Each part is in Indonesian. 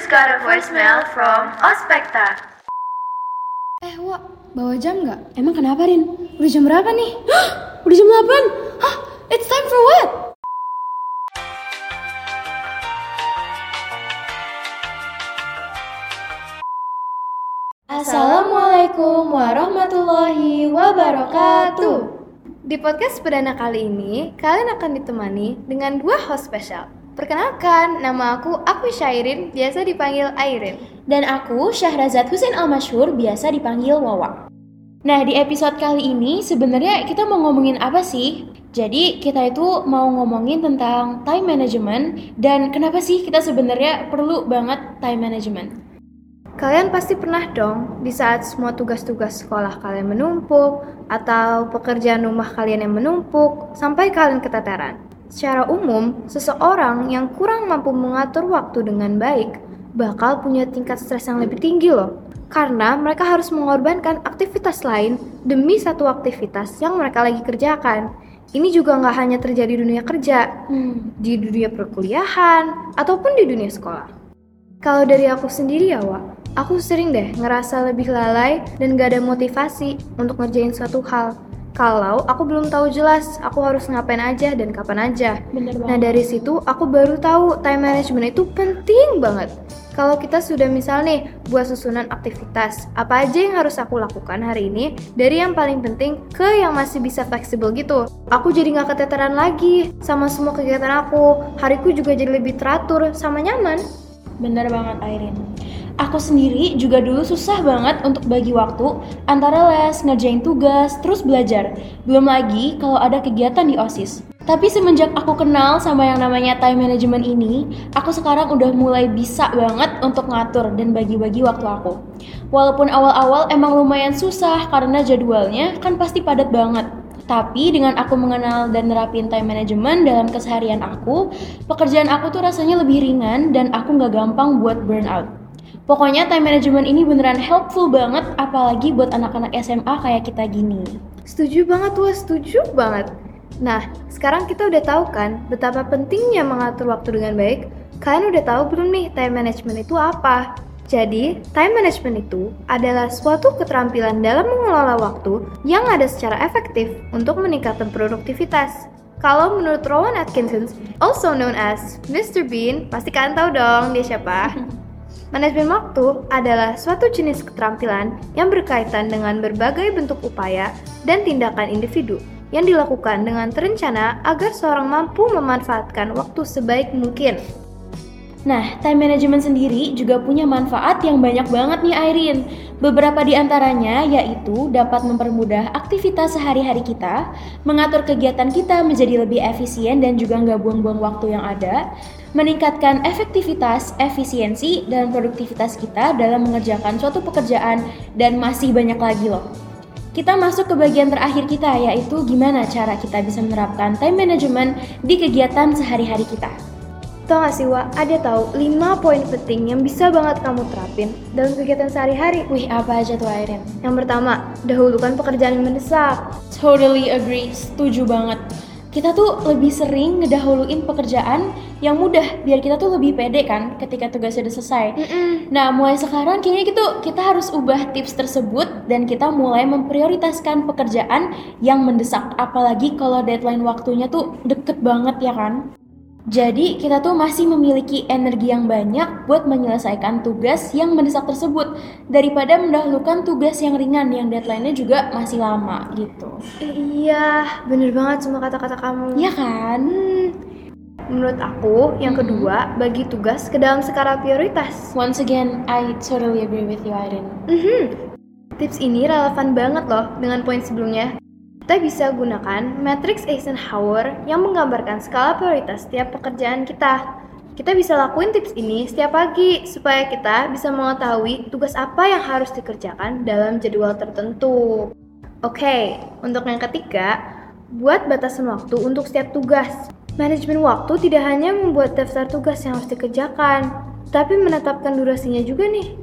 just got a voicemail from Ospekta. Eh, Wak, bawa jam nggak? Emang kenapa, Rin? Udah jam berapa nih? Hah, udah jam 8? Hah, it's time for what? Assalamualaikum warahmatullahi wabarakatuh. Di podcast perdana kali ini, kalian akan ditemani dengan dua host spesial. Perkenalkan, nama aku Aku Syairin, biasa dipanggil Airin. Dan aku Syahrazad Husain Almasyur, biasa dipanggil Wawa. Nah, di episode kali ini sebenarnya kita mau ngomongin apa sih? Jadi, kita itu mau ngomongin tentang time management dan kenapa sih kita sebenarnya perlu banget time management. Kalian pasti pernah dong di saat semua tugas-tugas sekolah kalian menumpuk atau pekerjaan rumah kalian yang menumpuk sampai kalian keteteran. Secara umum, seseorang yang kurang mampu mengatur waktu dengan baik bakal punya tingkat stres yang lebih tinggi loh. Karena mereka harus mengorbankan aktivitas lain demi satu aktivitas yang mereka lagi kerjakan. Ini juga nggak hanya terjadi di dunia kerja, Hmm, di dunia perkuliahan, ataupun di dunia sekolah. Kalau dari aku sendiri ya, Wak, aku sering deh ngerasa lebih lalai dan gak ada motivasi untuk ngerjain suatu hal. Kalau aku belum tahu jelas aku harus ngapain aja dan kapan aja. bener banget. Nah dari situ aku baru tahu time management itu penting banget. Kalau kita sudah misal nih buat susunan aktivitas, apa aja yang harus aku lakukan hari ini dari yang paling penting ke yang masih bisa fleksibel gitu. Aku jadi nggak keteteran lagi sama semua kegiatan aku. Hariku juga jadi lebih teratur sama nyaman. Bener banget Airin. Aku sendiri juga dulu susah banget untuk bagi waktu antara les, ngerjain tugas, terus belajar. Belum lagi kalau ada kegiatan di OSIS. Tapi semenjak aku kenal sama yang namanya time management ini, aku sekarang udah mulai bisa banget untuk ngatur dan bagi-bagi waktu aku. Walaupun awal-awal emang lumayan susah karena jadwalnya kan pasti padat banget. Tapi dengan aku mengenal dan nerapin time management dalam keseharian aku, pekerjaan aku tuh rasanya lebih ringan dan aku nggak gampang buat burnout. Pokoknya time management ini beneran helpful banget apalagi buat anak-anak SMA kayak kita gini. Setuju banget tuh, setuju banget. Nah, sekarang kita udah tahu kan betapa pentingnya mengatur waktu dengan baik. Kalian udah tahu belum nih time management itu apa? Jadi, time management itu adalah suatu keterampilan dalam mengelola waktu yang ada secara efektif untuk meningkatkan produktivitas. Kalau menurut Rowan Atkinson, also known as Mr. Bean, pasti kalian tahu dong dia siapa. Manajemen waktu adalah suatu jenis keterampilan yang berkaitan dengan berbagai bentuk upaya dan tindakan individu yang dilakukan dengan terencana agar seorang mampu memanfaatkan waktu sebaik mungkin. Nah, time management sendiri juga punya manfaat yang banyak banget nih Airin. Beberapa di antaranya yaitu dapat mempermudah aktivitas sehari-hari kita, mengatur kegiatan kita menjadi lebih efisien dan juga nggak buang-buang waktu yang ada, meningkatkan efektivitas, efisiensi, dan produktivitas kita dalam mengerjakan suatu pekerjaan, dan masih banyak lagi loh. Kita masuk ke bagian terakhir kita yaitu gimana cara kita bisa menerapkan time management di kegiatan sehari-hari kita. Tau gak sih Wak, ada tahu 5 poin penting yang bisa banget kamu terapin dalam kegiatan sehari-hari. Wih, apa aja tuh Airin? Yang pertama, dahulukan pekerjaan yang mendesak. Totally agree, setuju banget. Kita tuh lebih sering ngedahuluin pekerjaan yang mudah biar kita tuh lebih pede kan ketika tugasnya udah selesai. Mm-mm. Nah, mulai sekarang kayaknya gitu kita harus ubah tips tersebut dan kita mulai memprioritaskan pekerjaan yang mendesak. Apalagi kalau deadline waktunya tuh deket banget ya kan. Jadi kita tuh masih memiliki energi yang banyak buat menyelesaikan tugas yang mendesak tersebut daripada mendahulukan tugas yang ringan yang deadline-nya juga masih lama gitu. Iya, bener banget semua kata-kata kamu. Iya kan? Hmm, menurut aku, yang kedua, bagi tugas ke dalam skala prioritas. Once again, I totally agree with you, Irene. Mhm. Tips ini relevan banget loh dengan poin sebelumnya. Kita bisa gunakan matriks Eisenhower yang menggambarkan skala prioritas setiap pekerjaan kita. Kita bisa lakuin tips ini setiap pagi supaya kita bisa mengetahui tugas apa yang harus dikerjakan dalam jadwal tertentu. Oke, untuk yang ketiga, buat batasan waktu untuk setiap tugas. Manajemen waktu tidak hanya membuat daftar tugas yang harus dikerjakan, tapi menetapkan durasinya juga nih.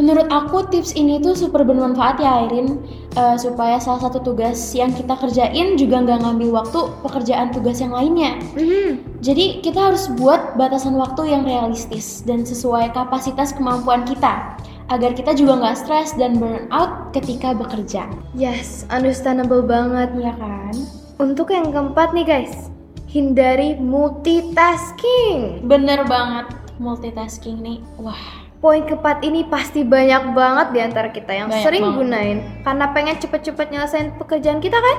Menurut aku tips ini tuh super bermanfaat ya Airin uh, supaya salah satu tugas yang kita kerjain juga nggak ngambil waktu pekerjaan tugas yang lainnya. Mhm. Jadi kita harus buat batasan waktu yang realistis dan sesuai kapasitas kemampuan kita agar kita juga nggak stres dan burn out ketika bekerja. Yes, understandable banget. Iya kan? Untuk yang keempat nih guys, hindari multitasking. Bener banget multitasking nih. Wah, Poin keempat ini pasti banyak banget di antara kita yang Banyak sering banget. gunain karena pengen cepet-cepet nyelesain pekerjaan kita kan?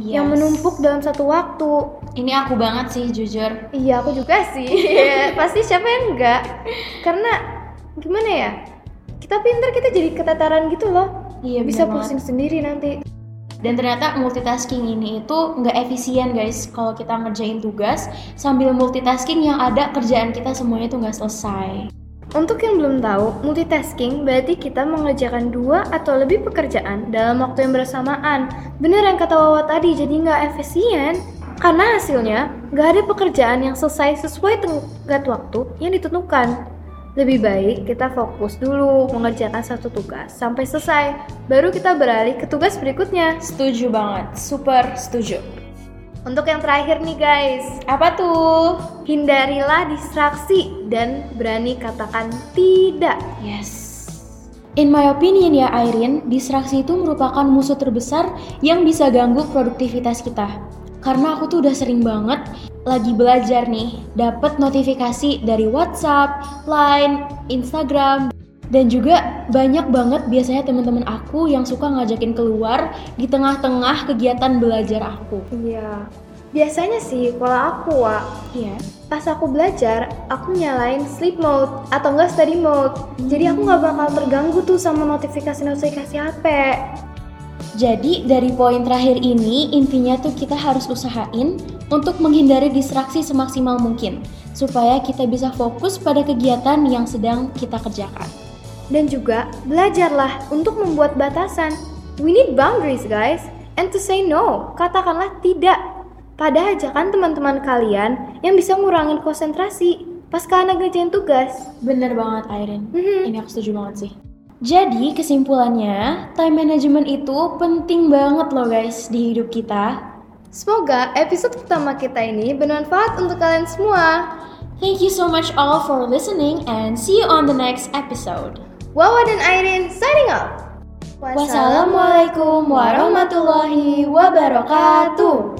yes. Yang menumpuk dalam satu waktu. Ini aku banget sih jujur. Iya, aku juga sih. pasti siapa yang enggak? Karena gimana ya? Kita pinter kita jadi ketataran gitu loh. Iya Bisa bener banget. pusing sendiri nanti. Dan ternyata multitasking ini itu nggak efisien guys kalau kita ngerjain tugas sambil multitasking yang ada kerjaan kita semuanya tuh nggak selesai. Untuk yang belum tahu, multitasking berarti kita mengerjakan dua atau lebih pekerjaan dalam waktu yang bersamaan. Bener yang kata Wawa tadi, jadi nggak efisien. Karena hasilnya, nggak ada pekerjaan yang selesai sesuai tenggat waktu yang ditentukan. Lebih baik kita fokus dulu mengerjakan satu tugas sampai selesai, baru kita beralih ke tugas berikutnya. Setuju banget, super setuju. Untuk yang terakhir nih guys, Apa tuh? hindarilah distraksi dan berani katakan tidak. Yes. In my opinion ya Airin, distraksi itu merupakan musuh terbesar yang bisa ganggu produktivitas kita. Karena aku tuh udah sering banget lagi belajar nih, dapat notifikasi dari WhatsApp, Line, Instagram, dan juga banyak banget biasanya teman-teman aku yang suka ngajakin keluar di tengah-tengah kegiatan belajar aku. Iya. Biasanya sih kalau aku, Wak, Iya. pas aku belajar, aku nyalain sleep mode atau enggak study mode. Jadi aku nggak bakal terganggu tuh sama notifikasi-notifikasi HP. Jadi dari poin terakhir ini intinya tuh kita harus usahain untuk menghindari distraksi semaksimal mungkin supaya kita bisa fokus pada kegiatan yang sedang kita kerjakan. Dan juga belajarlah untuk membuat batasan. We need boundaries, guys. And to say no, katakanlah tidak pada ajakan teman-teman kalian yang bisa ngurangin konsentrasi pas kalian ngerjain tugas. Bener banget Airin, Mhm. ini aku setuju banget sih. Jadi kesimpulannya, time management itu penting banget loh guys di hidup kita. Semoga episode pertama kita ini bermanfaat untuk kalian semua. Thank you so much all for listening and see you on the next episode. Wawa dan Airin signing off. Wassalamualaikum warahmatullahi wabarakatuh.